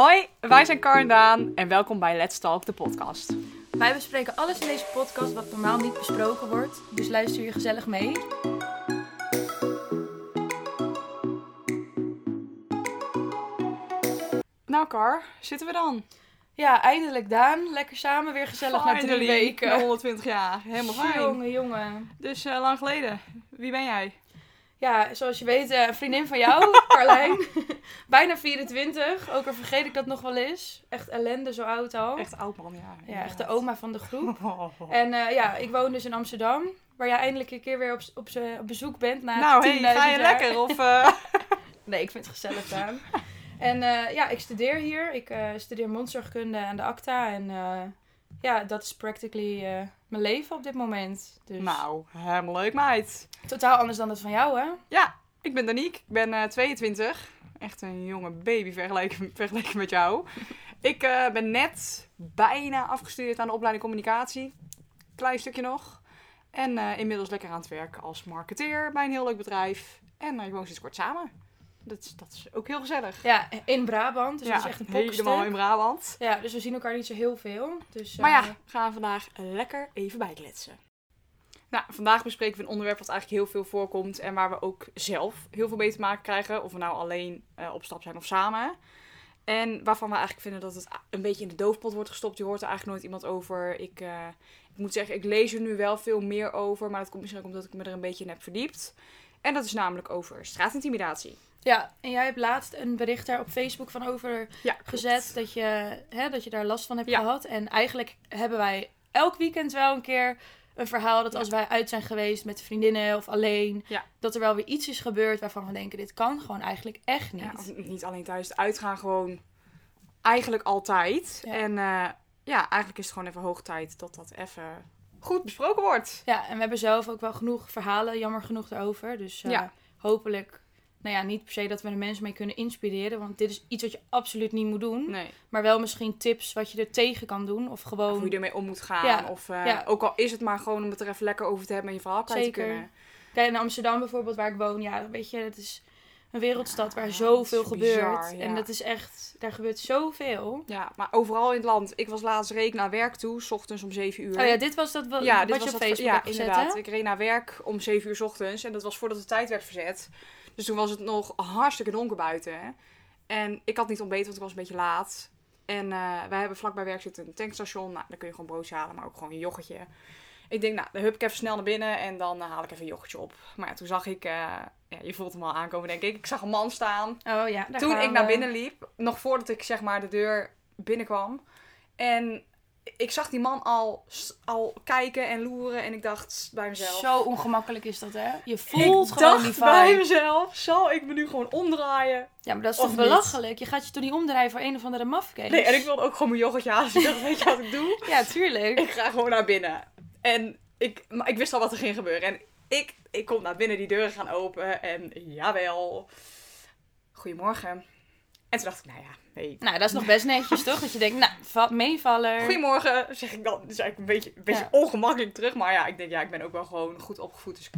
Hoi, wij zijn Kar en Daan en welkom bij Let's Talk, de podcast. Wij bespreken alles in deze podcast wat normaal niet besproken wordt. Dus luister je gezellig mee. Nou Kar, zitten we dan? Ja, eindelijk Daan. Lekker samen weer gezellig na drie Finally, weken. Na 120 jaar, helemaal fijn. Jongen, jongen. Dus eh, lang geleden. Wie ben jij? Ja, zoals je weet, eh, een vriendin van jou, Carlijn. Bijna 24. Ook al vergeet ik dat nog wel eens. Echt ellende, zo oud al. Echt oud man, ja. Ja, echt de oma van de groep. Oh. En eh, ja, ik woon dus in Amsterdam. Waar jij eindelijk een keer weer op, op, op bezoek bent. Na nou, 10.000 hey, ga je jaar. lekker of... eh, Nee, ik vind het gezellig Daan. En eh, ja, ik studeer hier. Ik eh, studeer mondzorgkunde aan de ACTA. En eh, ja, dat is practically eh, mijn leven op dit moment. Dus nou, helemaal leuk meid. totaal anders dan dat van jou, hè? Ja, ik ben Danique. Ik ben eh, 22. Echt een jonge baby vergeleken, vergeleken met jou. Ik eh, ben net bijna afgestudeerd aan de opleiding communicatie. Klein stukje nog. En eh, inmiddels lekker aan het werk als marketeer bij een heel leuk bedrijf. En ik woon sinds kort samen. Dat is, dat is ook heel gezellig. Ja, in Brabant. Dus ja, dat is echt een helemaal pokstuk. in Brabant. Ja, dus we zien elkaar niet zo heel veel. Dus, Maar eh, ja, gaan we vandaag lekker even bijkletsen. Nou, vandaag bespreken we een onderwerp wat eigenlijk heel veel voorkomt en waar we ook zelf heel veel mee te maken krijgen. Of we nou alleen eh, op stap zijn of samen. En waarvan we eigenlijk vinden dat het een beetje in de doofpot wordt gestopt. Je hoort er eigenlijk nooit iemand over. Ik, eh, ik moet zeggen, ik lees er nu wel veel meer over. Maar dat komt misschien ook omdat ik me er een beetje in heb verdiept. En dat is namelijk over straatintimidatie. Ja, en jij hebt laatst een bericht daar op Facebook van over Ja, gezet. Dat je, hè, dat je daar last van hebt Ja. gehad. En eigenlijk hebben wij elk weekend wel een keer een verhaal dat als wij uit zijn geweest met vriendinnen of alleen, Ja. dat er wel weer iets is gebeurd waarvan we denken, dit kan gewoon eigenlijk echt niet. Ja, of niet alleen thuis, uitgaan gewoon eigenlijk altijd. Ja. En eh, ja, eigenlijk is het gewoon even hoog tijd dat dat even goed besproken wordt. Ja, en we hebben zelf ook wel genoeg verhalen, jammer genoeg, erover. Dus eh, hopelijk, nou ja, niet per se dat we de mensen mee kunnen inspireren. Want dit is iets wat je absoluut niet moet doen. Nee. Maar wel misschien tips wat je er tegen kan doen. Of gewoon... Of hoe je ermee om moet gaan. Ja, Of eh, ja. ook al is het maar gewoon om het er even lekker over te hebben en je verhaal kwijt te Zeker. kunnen. Kijk, in Amsterdam bijvoorbeeld, waar ik woon, ja, weet je, het is een wereldstad waar Ja, zoveel gebeurt. bizar. En dat is echt, daar gebeurt zoveel. Ja, maar overal in het land. Ik was laatst reek naar werk toe, s ochtends om 7 uur. Oh ja, dit was dat wat, Ja, wat dit je was op dat- Facebook ja, gezet, inderdaad. Ik reed naar werk om 7 uur 's ochtends en dat was voordat de tijd werd verzet. Dus toen was het nog hartstikke donker buiten. hè. En ik had niet ontbeten, want ik was een beetje laat. En eh, wij hebben vlak bij werk zitten een tankstation. Nou, daar kun je gewoon broodje halen, maar ook gewoon een yoghurtje. Ik denk, nou, dan hup ik even snel naar binnen en dan eh, haal ik even een yoghurtje op. Maar ja, toen zag ik, eh, ja, je voelt hem al aankomen denk ik. Ik zag een man staan. Oh ja, daar Toen ik naar binnen liep, nog voordat ik zeg maar de deur binnenkwam. En ik zag die man al, al kijken en loeren en ik dacht bij mezelf. Zo ongemakkelijk is dat, hè? Je voelt ik gewoon dacht die bij vibe. mezelf, zal ik me nu gewoon omdraaien? Ja, maar dat is toch belachelijk? Je gaat je toch niet omdraaien voor een of andere mafkees? Nee, en ik wilde ook gewoon mijn yoghurtje halen. Dus ik dacht, weet je wat ik doe? Ja, tuurlijk. Ik ga gewoon naar binnen. En ik, maar ik wist al wat er ging gebeuren. En ik, ik kom naar binnen, die deuren gaan open. En jawel, goedemorgen. En toen dacht ik, nou ja, nee, Nou, dat is nog best netjes, toch? Dat je denkt, nou, va- meevaller. Goedemorgen, zeg ik dan. Dus eigenlijk een beetje, een beetje Ja. ongemakkelijk terug. Maar ja, ik denk, ja, ik ben ook wel gewoon goed opgevoed. Dus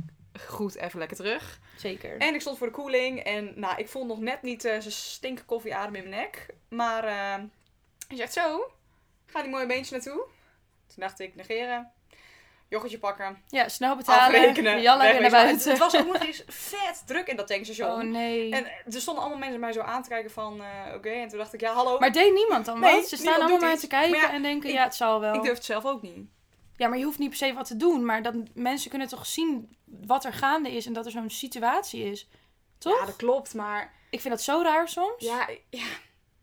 goed even lekker terug. Zeker. En ik stond voor de koeling. En nou, ik voel nog net niet eh zijn stinken koffieadem in mijn nek. Maar hij zegt zo, ga die mooie beentjes naartoe. Toen dacht ik, negeren. Yoghurtje pakken. Ja, snel betalen. Afrekenen. Jalla weer naar buiten. Het, was ook nog eens vet druk in dat tankstation. Oh nee. En er stonden allemaal mensen mij zo aan te kijken van, eh, oké. En toen dacht ik, ja, hallo. Maar deed niemand dan Nee, wat? Ze staan allemaal iets. te kijken ja, en denken, ik- ja, het zal wel. ik durf het zelf ook niet. Ja, maar je hoeft niet per se wat te doen. Maar dat, mensen kunnen toch zien wat er gaande is en dat er zo'n situatie is. Toch? Ja, dat klopt. Maar Ik vind dat zo raar soms. Ja, ja,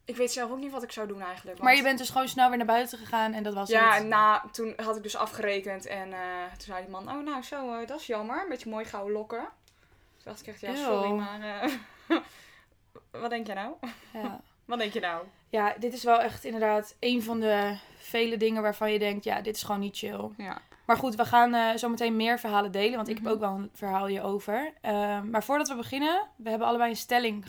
ik weet zelf ook niet wat ik zou doen eigenlijk. Maar je bent dus gewoon snel weer naar buiten gegaan en dat was Ja, het. en na, toen had ik dus afgerekend en eh, toen zei die man, oh nou zo, eh, dat is jammer, met je mooi gouden lokken. Toen dacht ik echt, ja sorry, maar eh, wat denk je nou? Ja. Wat denk je nou? ja, dit is wel echt inderdaad een van de vele dingen waarvan je denkt, ja, dit is gewoon niet chill. Ja. Maar goed, we gaan zo meteen meer verhalen delen, want ik Mhm. heb ook wel een verhaal hierover. Uh, maar voordat we beginnen, we hebben allebei een stelling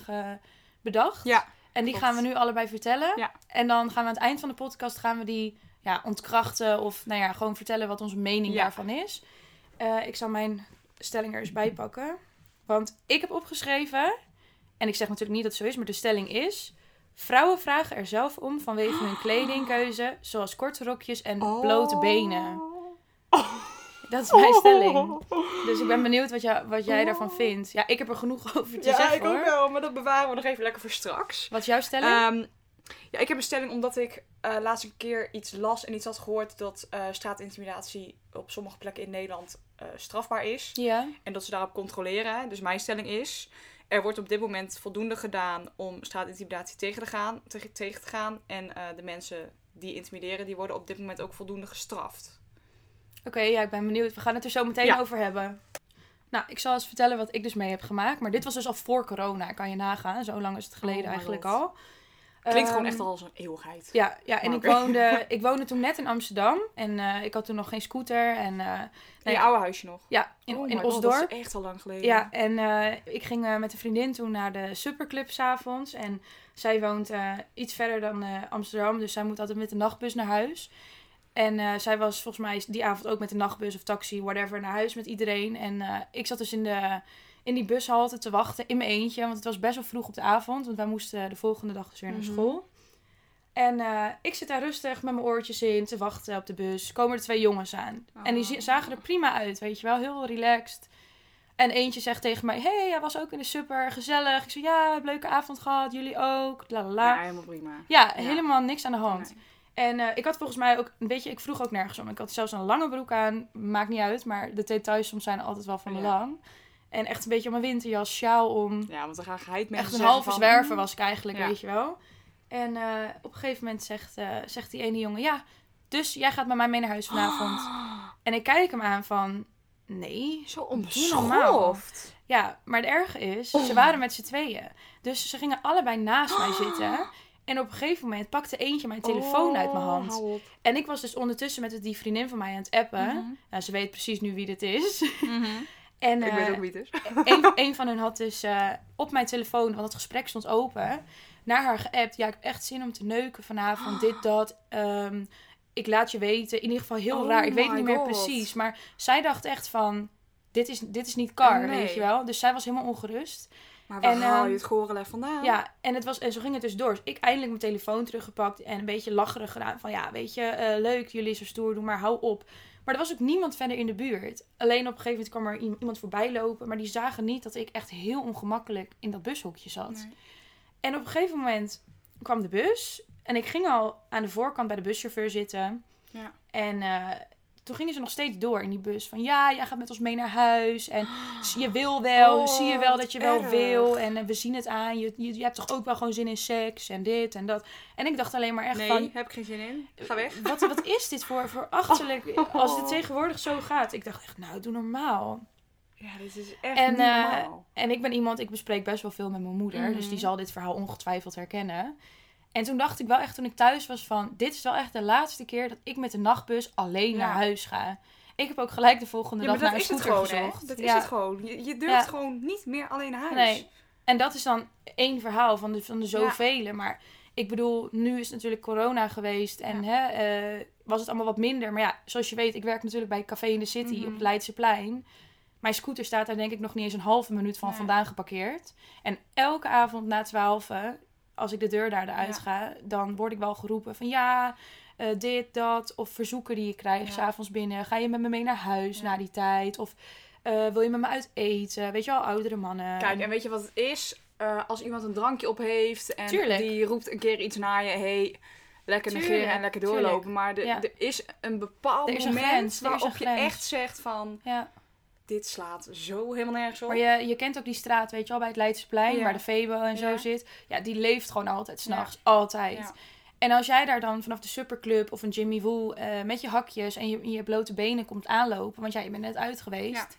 bedacht. Ja, En die klopt. gaan we nu allebei vertellen. Ja. En dan gaan we aan het eind van de podcast gaan we die ja, ontkrachten of nou ja, gewoon vertellen wat onze mening Ja. daarvan is. Eh, ik zal mijn stelling er eens bij pakken. Want ik heb opgeschreven, en ik zeg natuurlijk niet dat het zo is, maar de stelling is: Vrouwen vragen er zelf om vanwege hun kledingkeuze, zoals korte rokjes en blote benen. Dat is mijn stelling. Dus ik ben benieuwd wat, jou, wat jij daarvan vindt. Ja, ik heb er genoeg over te ja, zeggen ik hoor. ook wel, maar dat bewaren we nog even lekker voor straks. Wat is jouw stelling? Ehm, ja, ik heb een stelling omdat ik eh laatst een keer iets las en iets had gehoord dat eh, straatintimidatie op sommige plekken in Nederland eh, strafbaar is. ja. En dat ze daarop controleren. Dus mijn stelling is, er wordt op dit moment voldoende gedaan om straatintimidatie tegen te gaan. Tegen, tegen te gaan. En de mensen die intimideren, die worden op dit moment ook voldoende gestraft. Oké, ja, ik ben benieuwd. We gaan het er zo meteen Ja. over hebben. Nou, ik zal eens vertellen wat ik dus mee heb gemaakt. Maar dit was dus al voor corona, kan je nagaan. Zo lang is het geleden Oh my eigenlijk God. al. Klinkt gewoon Ehm, echt al als een eeuwigheid. Ja, ja en ik woonde, ik woonde toen net in Amsterdam. En eh, ik had toen nog geen scooter. En In nee, je oude huisje nog. ja, in, Oh in my God, Osdorp. Dat is echt al lang geleden. Ja, en eh, ik ging met een vriendin toen naar de Superclub s'avonds. En zij woont iets verder dan Amsterdam, dus zij moet altijd met de nachtbus naar huis. En eh, zij was volgens mij die avond ook met de nachtbus of taxi, whatever, naar huis met iedereen. En eh, ik zat dus in, de, in die bushalte te wachten in mijn eentje, want het was best wel vroeg op de avond. Want wij moesten de volgende dag dus weer naar Mhm. school. En eh, ik zit daar rustig met mijn oortjes in te wachten op de bus. Komen er twee jongens aan. En die Oh. zagen er prima uit, weet je wel. Heel relaxed. En eentje zegt tegen mij: Hey, jij was ook in de super, gezellig. Ik zei: Ja, we hebben een leuke avond gehad. Jullie ook. La la Ja, la. helemaal prima. Ja, Ja. helemaal niks aan de hand. Nee. En eh, ik had volgens mij ook, weet je, ik vroeg ook nergens om. Ik had zelfs een lange broek aan. Maakt niet uit, maar de details soms zijn altijd wel van Ja. belang. En echt een beetje om mijn winterjas, sjaal om. Ja, want dan gaan geheid mensen Echt een halve zwerver "Mm, was ik eigenlijk, Ja. weet je wel. En eh, op een gegeven moment zegt, eh, zegt die ene jongen: Ja, dus jij gaat met mij mee naar huis vanavond. En ik kijk hem aan van: Nee. Zo onbeschoft. Ja, maar het erge is, Oh. ze waren met z'n tweeën. Dus ze gingen allebei naast mij zitten. En op een gegeven moment pakte eentje mijn telefoon uit mijn Oh, hand. En ik was dus ondertussen met die vriendin van mij aan het appen. Mhm. Nou, ze weet precies nu wie dit is. Mhm. En Ik weet eh, ook wie het is. een, een van hun had dus eh, op mijn telefoon, want het gesprek stond open, naar haar geappt. Ja, ik heb echt zin om te neuken vanavond, dit, dat. Ehm, ik laat je weten. In ieder geval heel Oh raar. Ik weet niet meer God. precies. Maar zij dacht echt van, dit is, dit is niet kar, Nee. weet je wel. Dus zij was helemaal ongerust. Maar waar En, haal je ehm, het gorelef vandaan? Ja, en, het was, en zo ging het dus door. Dus ik eindelijk mijn telefoon teruggepakt en een beetje lacherig gedaan. Van ja, weet je, eh, leuk, jullie zo stoer doen, maar hou op. Maar er was ook niemand verder in de buurt. Alleen op een gegeven moment kwam er iemand voorbij lopen. Maar die zagen niet dat ik echt heel ongemakkelijk in dat bushokje zat. Nee. En op een gegeven moment kwam de bus. En ik ging al aan de voorkant bij de buschauffeur zitten. Ja. En eh, toen gingen ze nog steeds door in die bus. Van ja, jij gaat met ons mee naar huis. En je wil wel, Oh, zie je wel dat je wel erg. wil. En eh, we zien het aan. Je, je, je hebt toch ook wel gewoon zin in seks en dit en dat. En ik dacht alleen maar echt Nee, van... heb ik geen zin in. Ga weg. Wat, wat is dit voor, voor achterlijk... Als het tegenwoordig zo gaat. Ik dacht echt, nou, doe normaal. Ja, dit is echt En, eh, normaal. En ik ben iemand, ik bespreek best wel veel met mijn moeder. Mhm. Dus die zal dit verhaal ongetwijfeld herkennen. En toen dacht ik wel echt toen ik thuis was van... Dit is wel echt de laatste keer dat ik met de nachtbus alleen Ja. naar huis ga. Ik heb ook gelijk de volgende Ja, dag naar een scooter gewoon, hè? gezocht. Dat is het gewoon. Je, je durft gewoon niet meer alleen naar huis. Nee. En dat is dan één verhaal van de, van de zoveel. Maar ik bedoel, nu is natuurlijk corona geweest. En hè, eh, was het allemaal wat minder. Maar ja, zoals je weet, ik werk natuurlijk bij Café in de City Mhm. op het Leidseplein. Mijn scooter staat daar denk ik nog niet eens een halve minuut van Nee. vandaan geparkeerd. En elke avond na twaalf, als ik de deur daar Ja. ga, dan word ik wel geroepen van ja, eh, dit, dat. Of verzoeken die je krijgt Ja. s'avonds binnen. Ga je met me mee naar huis Ja. na die tijd? Of eh, wil je met me uit eten? Weet je wel, oudere mannen. Kijk, en weet je wat het is? Eh, als iemand een drankje op heeft en Tuurlijk. die roept een keer iets naar je, hey, lekker negeren Tuurlijk, en lekker tuurlijk. doorlopen. Maar de- Ja. er is een bepaald Er is een moment grens, er waarop je echt zegt van, Ja. Dit slaat zo helemaal nergens op. Maar je, je kent ook die straat, weet je wel, bij het Leidseplein, Ja. waar de Febo en zo Ja. zit. Ja, die leeft gewoon altijd s'nachts. Altijd. Ja. En als jij daar dan vanaf de Superclub of een Jimmy Woo eh, met je hakjes en je, je blote benen komt aanlopen, want ja, je bent net uit geweest.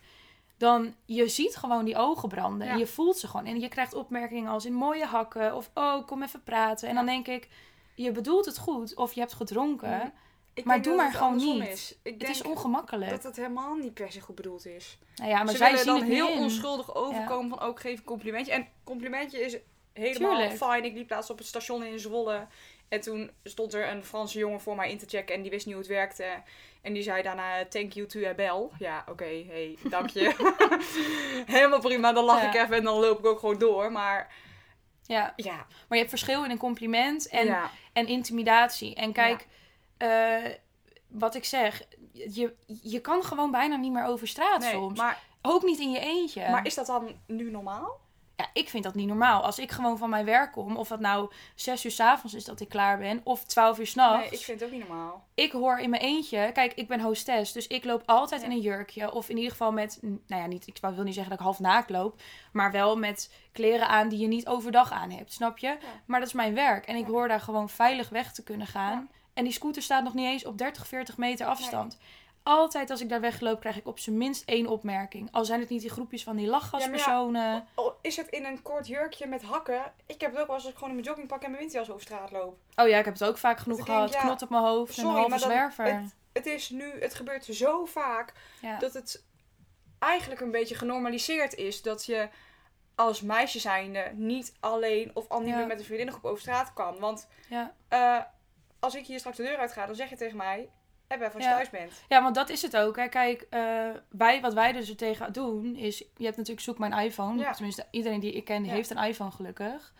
Dan je ziet gewoon die ogen branden. En je voelt ze gewoon. En je krijgt opmerkingen als in mooie hakken. Of oh, kom even praten. En dan denk ik, je bedoelt het goed. Of je hebt gedronken. Nee, Ik maar doe maar gewoon niet. Ik het is ongemakkelijk. dat het helemaal niet per se goed bedoeld is. nou ja, maar Ze zij zien dan het heel in. onschuldig overkomen van ook geef een complimentje. En complimentje is helemaal Tuurlijk. fijn. Ik liep laatst op het station in Zwolle. En toen stond er een Franse jongen voor mij in te checken. En die wist niet hoe het werkte. En die zei daarna, thank you to bell. Ja, oké, hey, dank je. helemaal prima. Dan lach Ja. ik even en dan loop ik ook gewoon door. Maar Ja. Ja. Maar je hebt verschil in een compliment en, ja. en intimidatie. En kijk, eh, wat ik zeg, je, je kan gewoon bijna niet meer over straat Nee, soms. maar, Ook niet in je eentje. maar is dat dan nu normaal? Ja, ik vind dat niet normaal. Als ik gewoon van mijn werk kom, of dat nou zes uur s'avonds is dat ik klaar ben, of twaalf uur s'nachts. Nee, ik vind het ook niet normaal. ik hoor in mijn eentje, kijk, ik ben hostess, dus ik loop altijd Ja. in een jurkje. Of in ieder geval met, nou ja, niet, ik wil niet zeggen dat ik half naakt loop, maar wel met kleren aan die je niet overdag aan hebt, snap je? Maar dat is mijn werk en ik Ja. hoor daar gewoon veilig weg te kunnen gaan. Ja. En die scooter staat nog niet eens op 30, 40 meter afstand. Altijd als ik daar wegloop, krijg ik op zijn minst één opmerking. Al zijn het niet die groepjes van die lachgaspersonen. Oh, is het in een kort jurkje met hakken? Ik heb het ook wel eens als ik gewoon in mijn joggingpak en mijn winterjas over straat loop. Oh ja, ik heb het ook vaak genoeg denk, gehad. ja, Knot op mijn hoofd en een halve zwerver. Het, het is nu, het gebeurt zo vaak ja. dat het eigenlijk een beetje genormaliseerd is dat je als meisje zijnde niet alleen of al niet Ja. meer met een vriendinnengroep over straat kan. Want Ja. Eh, als ik hier straks de deur uit ga, dan zeg je tegen mij, heb even als je Ja. thuis bent. Ja, want dat is het ook. Hè. Kijk, eh, wij, wat wij er dus tegen doen, is... Je hebt natuurlijk Zoek Mijn iPhone. Ja. Tenminste, iedereen die ik ken, Ja. heeft een iPhone gelukkig.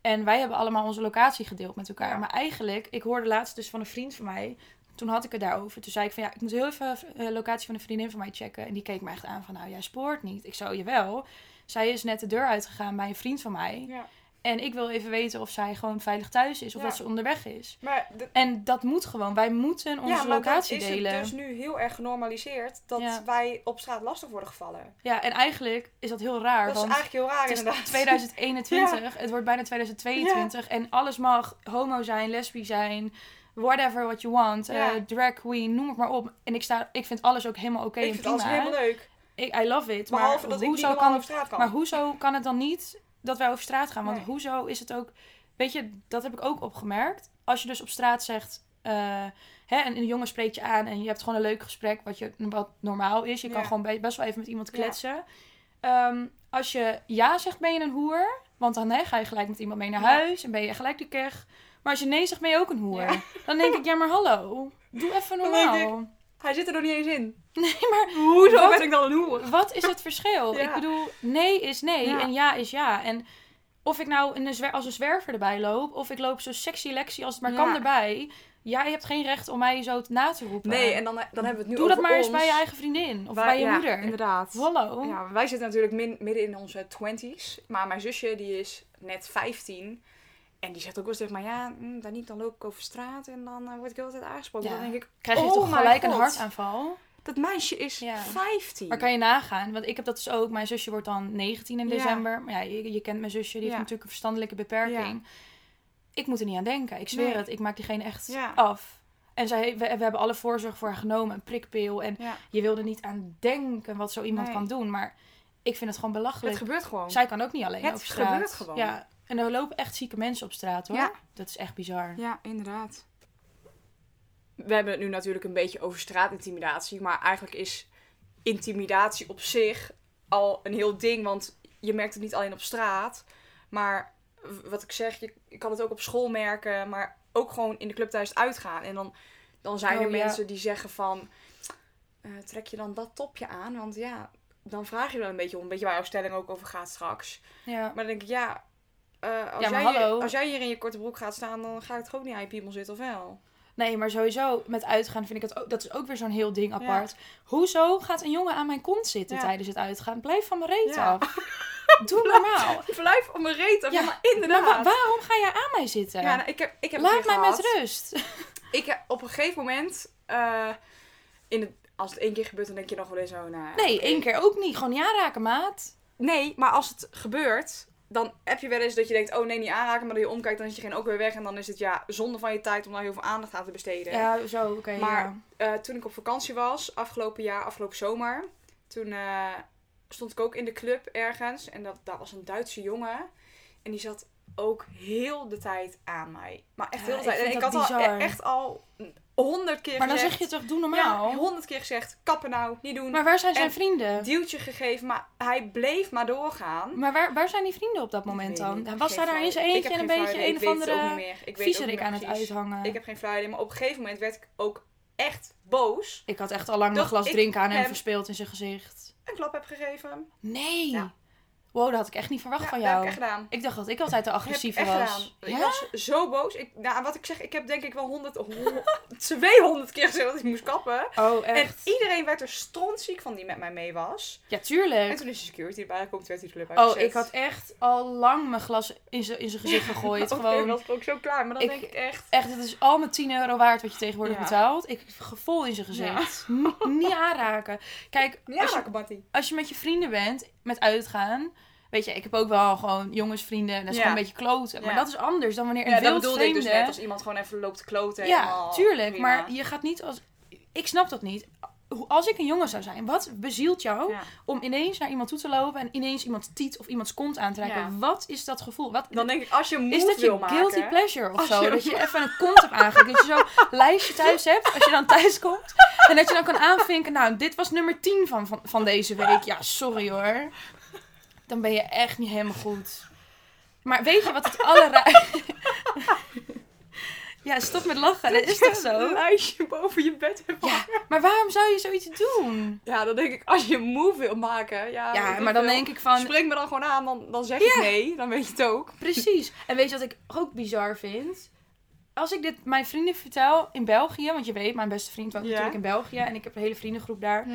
En wij hebben allemaal onze locatie gedeeld met elkaar. Ja. Maar eigenlijk, ik hoorde laatst dus van een vriend van mij... Toen had ik het daarover. Toen zei ik van, ja, ik moet heel even de locatie van een vriendin van mij checken. En die keek me echt aan van, nou, jij spoort niet. Ik zou je wel. Zij is net de deur uitgegaan bij een vriend van mij. Ja. En ik wil even weten of zij gewoon veilig thuis is. Of Ja. dat ze onderweg is. Maar, de, En dat moet gewoon. Wij moeten onze ja, maar locatie dan is delen. het dus nu heel erg genormaliseerd dat Ja. wij op straat lastig worden gevallen. Ja, en eigenlijk is dat heel raar. Dat is eigenlijk heel raar het is inderdaad. 2021, het wordt bijna 2022 en alles mag homo zijn, lesbi zijn, whatever what you want, eh, drag queen, noem het maar op. En ik, sta, ik vind alles ook helemaal oké ik en vind prima. alles helemaal leuk. Ik, I love it. Behalve maar dat ik niet kan, over straat kan. maar hoezo kan het dan niet dat wij over straat gaan? Want Nee. hoezo is het ook... Weet je, dat heb ik ook opgemerkt. Als je dus op straat zegt... eh, hè, en een jongen spreekt je aan en je hebt gewoon een leuk gesprek... wat, je, wat normaal is. Je kan gewoon be- best wel even met iemand Ja. kletsen. Ehm, als je ja zegt, ben je een hoer. Want dan hè, ga je gelijk met iemand mee naar Ja. huis... en ben je gelijk de keg. Maar als je nee zegt, ben je ook een hoer. Dan denk ik, ja maar hallo. Doe even normaal. Hij zit er nog niet eens in. Nee, maar Hoezo Wat? ben ik dan een hoer? wat is het verschil? Ja. Ik bedoel, nee is nee Ja. en ja is ja. En of ik nou in een als een zwerver erbij loop, of ik loop zo sexy lexy als het maar Ja. kan erbij. Jij hebt geen recht om mij zo na te roepen. Nee, en dan, dan hebben we het nu Doe dat maar eens bij je eigen vriendin of Wij- bij je ja, moeder. Inderdaad. Hallo. Ja, wij zitten natuurlijk min- midden in onze twenties. Maar mijn zusje die is net 15. En die zegt ook wel eens tegen mij, ja, mm, daar niet, dan loop ik over straat en dan eh, word ik heel de tijd aangesproken. Ja. Dan denk ik, Krijg je oh toch gelijk een hartaanval? Dat meisje is Ja. 15. Maar kan je nagaan, want ik heb dat dus ook. Mijn zusje wordt dan 19 in Ja. december. Maar ja, je, je kent mijn zusje, die heeft natuurlijk een verstandelijke beperking. Ik moet er niet aan denken. Ik zweer Nee. het, ik maak diegene echt Ja. af. En zij, we, we hebben alle voorzorg voor haar genomen, een prikpil. En Ja. je wil er niet aan denken wat zo iemand Nee. kan doen. Maar ik vind het gewoon belachelijk. Het gebeurt gewoon. Zij kan ook niet alleen Het over straat. gebeurt gewoon. Ja. En er lopen echt zieke mensen op straat hoor. Ja. Dat is echt bizar. Ja, inderdaad. We hebben het nu natuurlijk een beetje over straatintimidatie. Maar eigenlijk is intimidatie op zich al een heel ding. Want je merkt het niet alleen op straat. Maar wat ik zeg, je, je kan het ook op school merken. Maar ook gewoon in de club thuis uitgaan. En dan, dan zijn er Oh, ja. mensen die zeggen van... eh, trek je dan dat topje aan? Want ja, dan vraag je wel een beetje om. Een beetje waar jouw stelling ook over gaat straks. Ja. Maar dan denk ik, ja... eh, als, Ja, maar jij hier, hallo. als jij hier in je korte broek gaat staan, dan ga ik toch ook niet aan je piemel zitten, of wel? Nee, maar sowieso met uitgaan vind ik het ook, dat is ook weer zo'n heel ding apart. Hoezo gaat een jongen aan mijn kont zitten Ja. tijdens het uitgaan? Blijf van mijn reet Ja. af. Doe normaal. Blijf op mijn reet af. Ja, maar Maar inderdaad. wa- waarom ga jij aan mij zitten? ja, nou, ik heb, ik heb Laat mij gehad. met rust. Ik heb op een gegeven moment, eh, in het, als het één keer gebeurt, dan denk je nog wel eens zo, nou, Nee, één keer ook niet. Gewoon niet aanraken, maat. Nee, maar als het gebeurt, dan heb je wel eens dat je denkt, oh nee, niet aanraken, maar dat je omkijkt, dan is je geen ook weer weg. En dan is het ja, zonde van je tijd om daar heel veel aandacht aan te besteden. Ja, zo, oké. Maar- ja. Eh, toen ik op vakantie was, afgelopen jaar, afgelopen zomer, toen eh, stond ik ook in de club ergens. En dat, daar was een Duitse jongen. En die zat ook heel de tijd aan mij. Maar echt Ja, heel de tijd. En ik had al bizar. e- echt al honderd keer Maar dan gezegd... zeg je toch, doe normaal. Ja, honderd keer gezegd, kappen nou, niet doen. Maar waar zijn zijn En vrienden? Duwtje gegeven, maar hij bleef maar doorgaan. Maar waar, waar zijn die vrienden op dat moment dan? niet, was daar daar flauw eentje en een beetje een of andere viezerik aan het uithangen. Ik heb geen idee, maar op een gegeven moment werd ik ook echt boos. Ik had echt al lang een glas drinken aan hem hem- verspeeld in zijn gezicht. Een klap heb gegeven. Nee. Ja. Wow, dat had ik echt niet verwacht Ja, van dat heb jou. ik echt gedaan. Ik dacht dat ik altijd de agressieve echt was. gedaan. Ik was zo boos. Ik, nou, wat ik zeg, ik heb denk ik wel 100, 100 200 keer gezegd dat ik moest kappen. Oh, En echt? iedereen werd er strontziek van die met mij mee was. Ja, En tuurlijk. toen is de security erbij gekomen, toen werd die club Oh, ik had echt al lang mijn glas in zijn gezicht gegooid. Oké, Gewoon, was ik ook zo klaar. Maar dan Ik- denk ik echt... echt, het is al mijn 10 euro waard wat je tegenwoordig Ja. betaalt. Ik vol in zijn gezicht. Niet aanraken. Kijk, Ja, als je, Rakabatti. als je met je vrienden bent, met uitgaan... Weet je, ik heb ook wel gewoon jongensvrienden. En dat is Ja. gewoon een beetje kloten. Maar Ja. dat is anders dan wanneer een Ja, dat wild bedoelde ik dus vreemde... net. Als iemand gewoon even loopt te kloten. Ja, tuurlijk. prima. Maar je gaat niet als... Ik snap dat niet. Als ik een jongen zou zijn, wat bezielt jou Ja. om ineens naar iemand toe te lopen en ineens iemands tiet of iemands kont aan te raken? Ja. Wat is dat gevoel? Wat, Dan denk ik, als je een is dat je maken... guilty pleasure of zo? je- Dat je even een kont hebt aangeklikt. Dat je zo'n lijstje thuis hebt als je dan thuis komt. En dat je dan kan aanvinken, nou, dit was nummer 10 van, van, van deze week. Ja, sorry hoor. Dan ben je echt niet helemaal goed. Maar weet je wat het allerra... ja, stop met lachen. Dat is toch Een zo? lijstje boven je bed hebt Ja, maar waarom zou je zoiets doen? Ja, dan denk ik, als je een move wil maken... Ja, Ja, maar dan denk ik van... Spring me dan gewoon aan, dan, dan zeg ik nee. Dan weet je het ook. Precies. En weet je wat ik ook bizar vind? Als ik dit mijn vrienden vertel in België, want je weet, mijn beste vriend woont Ja. natuurlijk in België en ik heb een hele vriendengroep daar.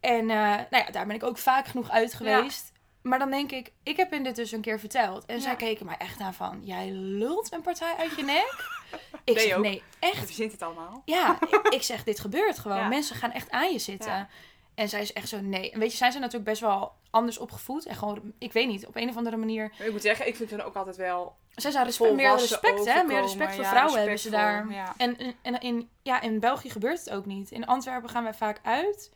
En eh, nou ja, daar ben ik ook vaak genoeg uit geweest. Maar dan denk ik, ik heb in dit dus een keer verteld. En zij keken mij echt aan van, jij lult een partij uit je nek? Ik Nee zeg, ook. nee, Je echt. verzint het allemaal. Ja, ik, ik zeg, dit gebeurt gewoon. Ja. Mensen gaan echt aan je zitten. Ja. En zij is echt zo, nee. En weet je, zijn ze natuurlijk best wel anders opgevoed. En gewoon, ik weet niet, op een of andere manier. Ik moet zeggen, ik vind hun ook altijd wel Zij zijn respect, meer respect, hè? Meer respect voor vrouwen hebben ze daar. En, en, en in, ja, in België gebeurt het ook niet. In Antwerpen gaan wij vaak uit.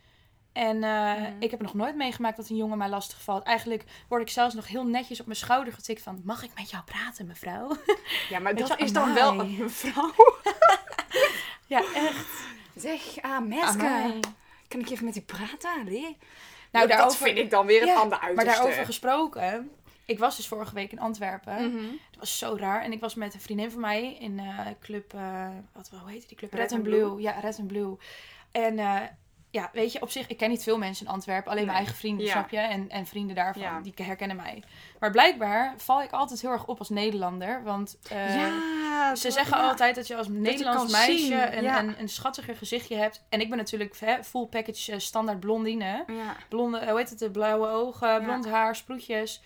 En eh, Mhm. ik heb nog nooit meegemaakt dat een jongen mij lastig valt. Eigenlijk word ik zelfs nog heel netjes op mijn schouder getikt van... Mag ik met jou praten, mevrouw? ja, maar dat is dan wel een vrouw. ja, echt. Zeg, ah, meske. Kan ik even met u praten? Nee? Nou, dat daarover, vind ik dan weer een Ja, ander maar uiterste. daarover gesproken... Ik was dus vorige week in Antwerpen. Mhm. Dat was zo raar. En ik was met een vriendin van mij in eh club... eh, wat, hoe heette die club? Red Red, and Blue. Blue. Ja, Red and Blue. En ja, weet je, op zich... Ik ken niet veel mensen in Antwerpen. Alleen mijn eigen vrienden, Ja. snap je? En, en vrienden daarvan. Ja. Die herkennen mij. Maar blijkbaar val ik altijd heel erg op als Nederlander. Want eh, ja, ze zeggen altijd dat je als Nederlands meisje een, een, een schattiger gezichtje hebt. En ik ben natuurlijk hè, full package eh, standaard blondine. Ja. Blonde, hoe heet het? De blauwe ogen, blond haar, sproetjes.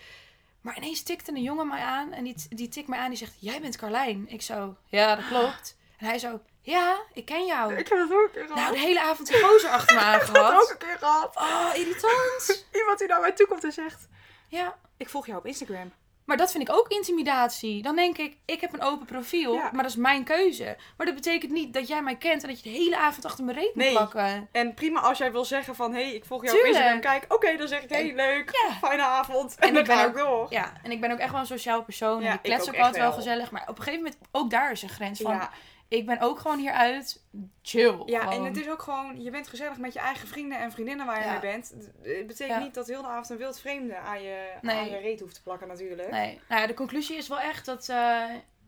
Maar ineens tikte een jongen mij aan en die, die tikt mij aan. Die zegt, jij bent Carlijn. Ik zo, ja, dat klopt. En hij zo, ja, ik ken jou. Ik heb het ook een keer gehad. Nou, de hele avond die gozer achter me ik heb het ook een keer gehad. Oh, irritant. Iemand die naar mij toe komt en zegt... Ja, Ik volg jou op Instagram. maar dat vind ik ook intimidatie. Dan denk ik, ik heb een open profiel, Ja. maar dat is mijn keuze. Maar dat betekent niet dat jij mij kent en dat je de hele avond achter mijn reet moet Nee. plakken. En prima als jij wil zeggen van... Hé, hey, ik volg jou Tuurlijk. op Instagram. Kijk, oké, dan zeg ik... Hé, hey, leuk. Ja. Fijne avond. En En dan ben ga ik ook- door. Ja, en ik ben ook echt wel een sociaal persoon. Ja, en ik klets ook altijd wel wel. gezellig. Maar op een gegeven moment, ook daar is een grens van. Ik ben ook gewoon hieruit chill. ja en het is ook gewoon... Je bent gezellig met je eigen vrienden en vriendinnen waar je Ja. mee bent. Het betekent Ja. niet dat heel de avond een wild vreemde aan je, Nee. aan je reet hoeft te plakken natuurlijk. Nee, nou ja, de conclusie is wel echt dat, eh,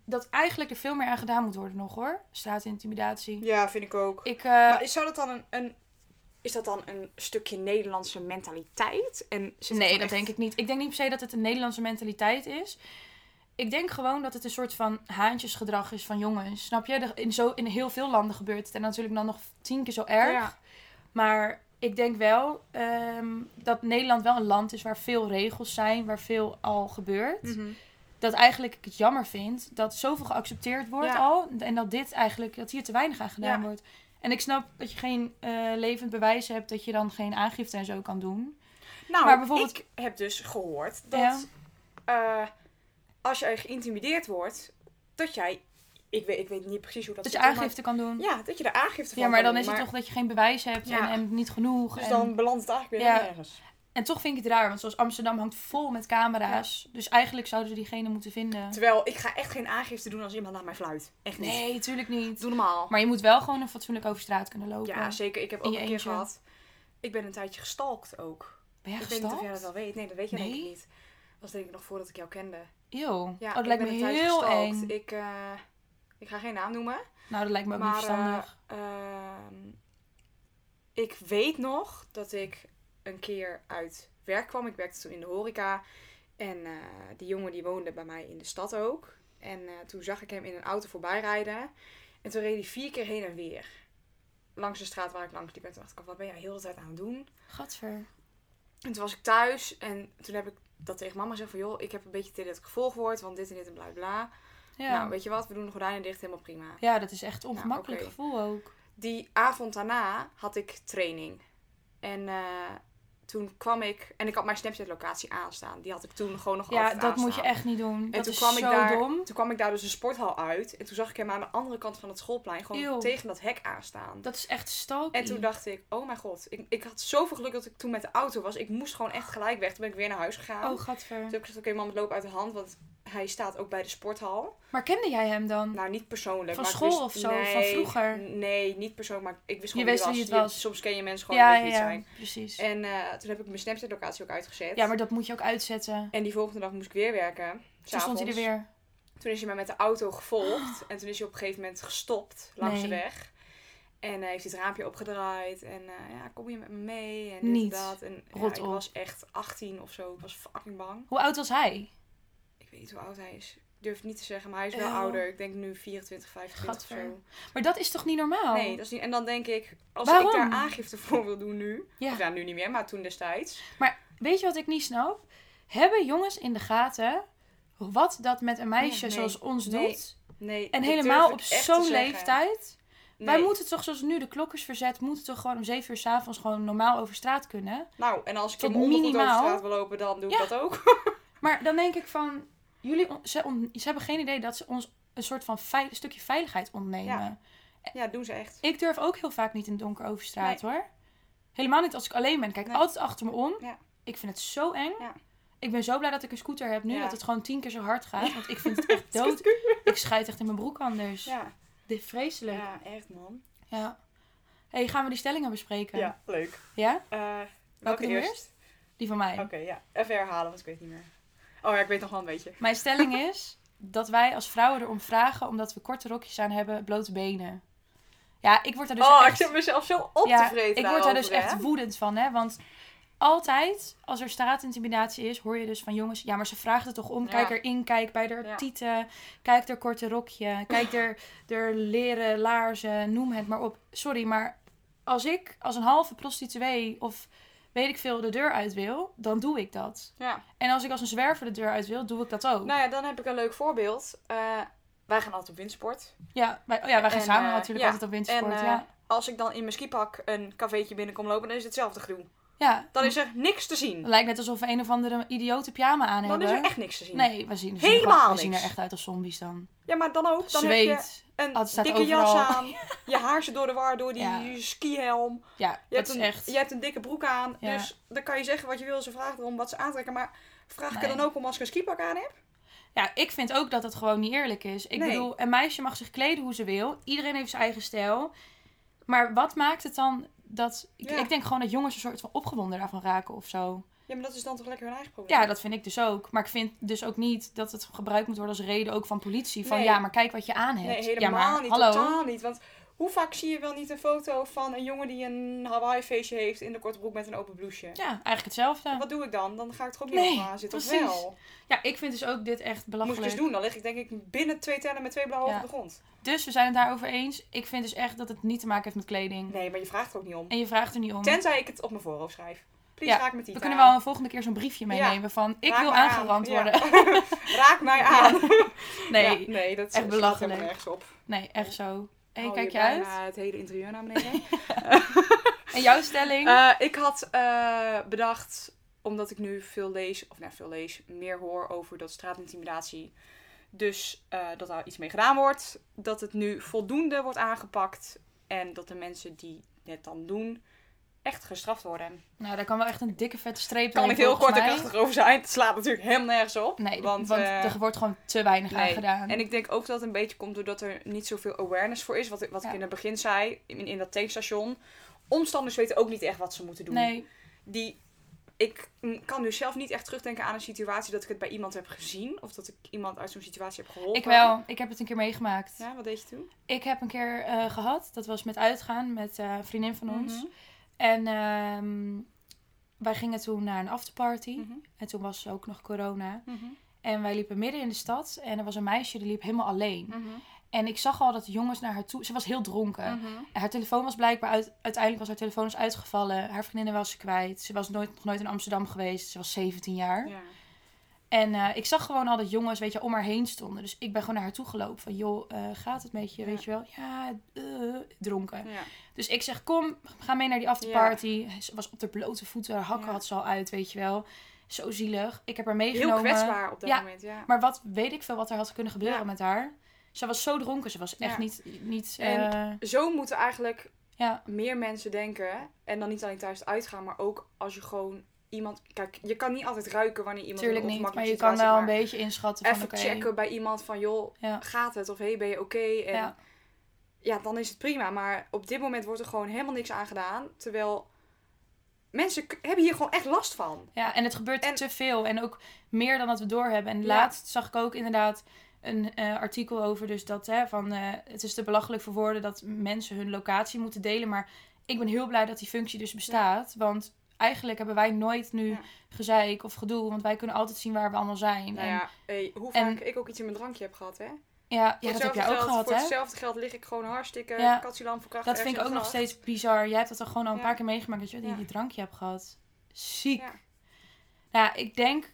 dat eigenlijk er veel meer aan gedaan moet worden nog hoor. Straatintimidatie. Ja, vind ik ook. Ik, eh, Maar is, zou dat dan een, een, is dat dan een stukje Nederlandse mentaliteit? En nee, dat echt- denk ik niet. Ik denk niet per se dat het een Nederlandse mentaliteit is. Ik denk gewoon dat het een soort van haantjesgedrag is van jongens. Snap je? In, zo, in heel veel landen gebeurt het. En natuurlijk dan nog tien keer zo erg. Ja. Maar ik denk wel ehm, dat Nederland wel een land is waar veel regels zijn. Waar veel al gebeurt. Mhm. Dat eigenlijk ik het jammer vind dat zoveel geaccepteerd wordt Ja. al. En dat dit eigenlijk, dat hier te weinig aan gedaan Ja. wordt. En ik snap dat je geen eh, levend bewijs hebt dat je dan geen aangifte en zo kan doen. Nou, Maar bijvoorbeeld- ik heb dus gehoord dat Ja. Als jij geïntimideerd wordt, dat jij, ik weet, ik weet niet precies hoe dat Dat je aangifte kan doen. Ja, dat je er aangifte van Ja, maar dan is het toch dat je geen bewijs hebt en, en niet genoeg. Dus en, dan belandt het eigenlijk weer Ja. nergens. en toch vind ik het raar, want zoals Amsterdam hangt vol met camera's. Dus eigenlijk zouden ze diegene moeten vinden. Terwijl ik ga echt geen aangifte doen als iemand naar mij fluit. Echt niet. Nee, tuurlijk niet. Doe normaal. Maar je moet wel gewoon een fatsoenlijk over straat kunnen lopen. Ja, zeker. Ik heb ook je een keer gehad. Ik ben een tijdje gestalkt ook. Ben jij ik weet niet of jij gestalkt? dat wel weet. Nee, dat weet je denk ik Nee? niet. Dat was denk ik nog voordat ik jou kende. Eeuw. Ja, oh, dat ik lijkt me heel gestalkt. eng. Ik, eh, ik ga geen naam noemen. Nou, dat lijkt me ook niet Maar verstandig. eh, ehm, ik weet nog dat ik een keer uit werk kwam. Ik werkte toen in de horeca. En eh, die jongen die woonde bij mij in de stad ook. En toen zag ik hem in een auto voorbij rijden. En toen reed hij vier keer heen en weer. Langs de straat waar ik langs liep. En toen dacht ik, wat ben jij heel de tijd aan het doen? Gadver. En toen was ik thuis. En toen heb ik dat tegen mama gezegd van... joh, ik heb een beetje idee dat ik gevolgd word. Want dit en dit en bla bla. Ja. Nou, weet je wat? We doen de gordijnen dicht. Helemaal prima. ja, dat is echt een ongemakkelijk gevoel ook. Die avond daarna had ik training. En eh, toen kwam ik... En ik had mijn Snapchat-locatie aanstaan. Die had ik toen gewoon nog Ja, dat moet je echt niet doen. En dat toen is kwam, zo ik daar, dom. toen kwam ik daar dus de sporthal uit. En toen zag ik hem aan de andere kant van het schoolplein gewoon Eeuw. tegen dat hek aanstaan. Dat is echt stalky. En toen dacht ik, oh mijn god. Ik, ik had zoveel geluk dat ik toen met de auto was. Ik moest gewoon echt gelijk weg. Toen ben ik weer naar huis gegaan. Oh, gadver. Toen heb ik gezegd, oké mam, het loopt uit de hand. Want hij staat ook bij de sporthal. Maar kende jij hem dan? Nou, niet persoonlijk. Van maar school wist- of zo? Van vroeger? Nee, niet persoonlijk. Maar ik wist Je gewoon wist wie wie het was. was. Je- soms ken je mensen gewoon ja, wie het ja, zijn. precies. En eh, toen heb ik mijn Snapchat-locatie ook uitgezet. Ja, maar dat moet je ook uitzetten. En die volgende dag moest ik weer werken. Toen stond hij er weer. Toen is hij mij met de auto gevolgd. En toen is hij op een gegeven moment gestopt langs de weg. En hij heeft het raampje opgedraaid. En eh, ja, kom je met me mee? En dit Niet. en dat. En ja, ik was echt 18 of zo. Ik was fucking bang. Hoe oud was hij? Weet niet hoe oud hij is. Ik durf het niet te zeggen, maar hij is wel Eeuw. ouder. Ik denk nu 24, 25 of zo. Maar dat is toch niet normaal? Nee, dat is niet. En dan denk ik, als Waarom? ik daar aangifte voor wil doen nu. Ja. Of ja, nu niet meer, maar toen destijds. Weet je wat ik niet snap? Hebben jongens in de gaten wat dat met een meisje Nee, zoals ons nee, doet? Nee, En helemaal op zo'n leeftijd? Wij Nee. moeten toch, zoals nu de klok is verzet, moeten toch gewoon om 7 uur s'avonds gewoon normaal over straat kunnen? Nou, en als ik Tot in mijn ondergoed over minimaal. straat wil lopen, dan doe ik Ja. dat ook. Maar dan denk ik van, jullie, ze, on- ze hebben geen idee dat ze ons een soort van veil- een stukje veiligheid ontnemen. Ja. Ja, doen ze echt. Ik durf ook heel vaak niet in het donker over straat hoor. Helemaal niet als ik alleen ben. Ik kijk Nee. altijd achter me om. Ja. Ik vind het zo eng. Ja. Ik ben zo blij dat ik een scooter heb nu. Ja. Dat het gewoon tien keer zo hard gaat. Want ik vind het echt dood. Ik scheid echt in mijn broek anders. Ja, Dit is vreselijk. Ja. ja echt man. hey, gaan we die stellingen bespreken? Ja, leuk. Ja? Eh Welke eerst? Die van mij. Oké, ja. Even herhalen, want ik weet niet meer. Oh ja, ik weet nog wel een beetje. Mijn stelling is dat wij als vrouwen erom vragen omdat we korte rokjes aan hebben, blote benen. Ja, ik word er dus oh, echt... ik zit mezelf zo op ja, te vreten ik word daar dus echt woedend van, hè. Want altijd, als er straatintimidatie is, hoor je dus van jongens... Ja, maar ze vragen er toch om. Ja. Kijk erin, kijk bij haar Ja. tieten. Kijk haar korte rokje. Kijk haar, haar leren laarzen. Noem het maar op. Sorry, maar als ik als een halve prostituee of weet ik veel de deur uit wil, dan doe ik dat. Ja. En als ik als een zwerver de deur uit wil, doe ik dat ook. Nou ja, dan heb ik een leuk voorbeeld. Eh, wij gaan altijd op windsport. Ja, wij, oh ja, wij gaan En, samen eh, natuurlijk ja, altijd op wintersport. En eh, ja. als ik dan in mijn skipak een cafeetje binnenkom lopen, dan is het hetzelfde gedoe. Ja, Dan is er niks te zien. het lijkt net alsof we een of andere idiote pyjama aan Dan hebben. is er echt niks te zien. Nee, we zien, we zien Helemaal gewoon- we zien er echt uit als zombies dan. Ja, maar dan ook. Dan heb je een dikke jas aan. Je haar zit door de war door die Ja. skihelm. Ja, Je hebt, is een, echt... je hebt een dikke broek aan. Ja. Dus dan kan je zeggen wat je wil. Ze vragen erom wat ze aantrekken. Maar vraag ik er dan ook om als ik een skipak aan heb? Ja, ik vind ook dat het gewoon niet eerlijk is. Ik Nee. bedoel, een meisje mag zich kleden hoe ze wil. Iedereen heeft zijn eigen stijl. Maar wat maakt het dan dat... Ik, Ja. ik denk gewoon dat jongens een soort van opgewonden daarvan raken of zo. Ja, maar dat is dan toch lekker hun eigen probleem? Ja, dat vind ik dus ook. Maar ik vind dus ook niet dat het gebruikt moet worden als reden ook van politie. Van Nee. ja, maar kijk wat je aan hebt. Nee, ja, helemaal maar niet. hallo. Totaal niet. Want hoe vaak zie je wel niet een foto van een jongen die een Hawaii feestje heeft in de korte broek met een open blouseje? Ja, eigenlijk hetzelfde. Wat doe ik dan? Dan ga ik er ook niet Nee, op zitten. Of wel? Ja, ik vind dus ook dit echt Moet belachelijk. ik dus doen. Dan lig ik denk ik binnen twee tellen met twee blauwe Ja. op de grond. Dus we zijn het daarover eens. Ik vind dus echt dat het niet te maken heeft met kleding. Nee, maar je vraagt er ook niet om. En je vraagt er niet om. Tenzij ik het op mijn voorhoofd schrijf. Please Ja, raak me die we kunnen wel een volgende keer zo'n briefje meenemen van... Ik Raak wil aan. aangerand worden. Raak mij aan. Nee, nee, dat echt belachelijk. helemaal nergens op. nee, echt zo. Hou kijk je uit. het hele interieur naar beneden. En jouw stelling? Eh, ik had eh, bedacht, omdat ik nu veel lees, of nou veel lees, meer hoor over dat straatintimidatie. Dus eh, dat daar iets mee gedaan wordt. Dat het nu voldoende wordt aangepakt. En dat de mensen die het dan doen, echt gestraft worden. nou, daar kan wel echt een dikke vette streep Kan ik heel kort en krachtig over zijn. Het slaat natuurlijk helemaal nergens op. Nee, want, want, eh, er wordt gewoon te weinig aan gedaan. En ik denk ook dat het een beetje komt doordat er niet zoveel awareness voor is. Wat, ik- wat Ja. ik in het begin zei, in, in dat tankstation. Omstanders weten ook niet echt wat ze moeten doen. Nee, Die, ik kan dus zelf niet echt terugdenken aan een situatie dat ik het bij iemand heb gezien. Of dat ik iemand uit zo'n situatie heb geholpen. ik wel. Ik heb het een keer meegemaakt. Ja, wat deed je toen? Ik heb een keer eh, gehad. Dat was met uitgaan met eh, een vriendin van ons. En ehm, wij gingen toen naar een afterparty. Mhm. En toen was ook nog corona. Mhm. En wij liepen midden in de stad. En er was een meisje die liep helemaal alleen. Mhm. En ik zag al dat de jongens naar haar toe... Ze was heel dronken. En haar telefoon was blijkbaar uit... Uiteindelijk was haar telefoon dus uitgevallen. Haar vriendinnen was ze kwijt. Ze was nooit, nog nooit in Amsterdam geweest. Ze was 17 jaar. Ja. En eh, ik zag gewoon al dat jongens, weet je, om haar heen stonden. Dus ik ben gewoon naar haar toe gelopen. Van, joh, eh, gaat het met je? Ja. Weet je wel? Ja, eh, dronken. Ja. Dus ik zeg, kom, ga mee naar die afterparty. Ze was op de blote voeten. Haar hakken Ja. had ze al uit, weet je wel. Zo zielig. Ik heb haar Heel meegenomen. kwetsbaar op dat Ja. moment, ja. Maar wat weet ik veel wat er had kunnen gebeuren Ja. met haar. Ze was zo dronken. Ze was echt Ja. niet... niet En- Zo moeten eigenlijk ja, meer mensen denken. En dan niet alleen thuis uitgaan, maar ook als je gewoon iemand... Kijk, je kan niet altijd ruiken wanneer iemand een niet. Maar je kan wel een beetje inschatten maar van Even oké. checken bij iemand van, joh, Ja. gaat het? Of hey, ben je oké? En Ja. ja, dan is het prima. Maar op dit moment wordt er gewoon helemaal niks aan gedaan. Terwijl mensen hebben hier gewoon echt last van. Ja, en het gebeurt En- te veel. En ook meer dan dat we doorhebben. En Ja. laatst zag ik ook inderdaad een eh, artikel over. Dus dat hè, van eh, het is te belachelijk voor woorden dat mensen hun locatie moeten delen. Maar ik ben heel blij dat die functie dus bestaat. Want eigenlijk hebben wij nooit nu Ja. gezeik of gedoe. Want wij kunnen altijd zien waar we allemaal zijn. Nou en, ja, hey, hoe en- vaak ik ook iets in mijn drankje heb gehad, hè? ja, dat heb jij ook geld- gehad, Voor hè? hetzelfde geld lig ik gewoon hartstikke Ja. katsielam verkracht. Dat vind ik ook nog steeds bizar. Jij hebt dat toch gewoon al een Ja. paar keer meegemaakt dat je die, drankje hebt gehad. Ziek. Nou ja, ik denk,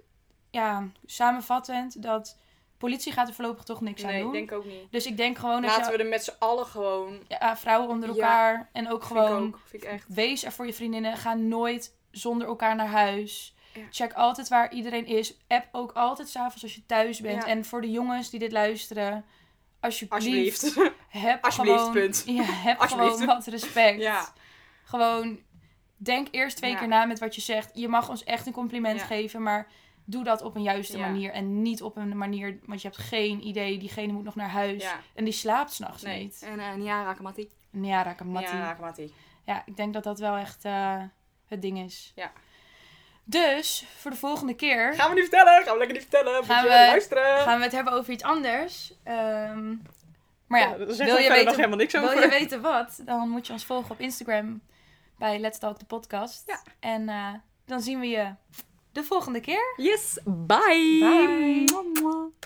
ja, samenvattend, dat politie gaat er voorlopig toch niks aan Nee, doen. denk ook niet. Dus ik denk gewoon dat Laten we er met z'n allen gewoon... ja, vrouwen onder Ja, elkaar en ook ik gewoon ook. Vind ik echt. wees er voor je vriendinnen. Ga nooit zonder elkaar naar huis. Ja. Check altijd waar iedereen is. App ook altijd s'avonds als je thuis bent. En voor de jongens die dit luisteren, alsjeblieft, Alsjeblieft. heb Alsjeblieft, gewoon, punt. Ja, heb gewoon wat respect. Ja. Gewoon denk eerst twee Ja. keer na met wat je zegt. Je mag ons echt een compliment Ja. geven, maar doe dat op een juiste Ja. manier. En niet op een manier, want je hebt geen idee. Diegene moet nog naar huis. Ja. En die slaapt s'nachts Nee. niet. En uh, Nia Rakamati. Ja, Rakamati. Nia Rakamati. Ja, ik denk dat dat wel echt eh, het ding is. Ja. Dus, voor de volgende keer Gaan we niet vertellen? Gaan we lekker niet vertellen? Moet Gaan je we- luisteren? gaan we het hebben over iets anders. Ehm, maar ja, Ja, wil, je weten, helemaal niks wil over. je weten wat, dan moet je ons volgen op Instagram bij Let's Talk de podcast. Ja. En eh, dan zien we je de volgende keer. Yes, bye! Bye.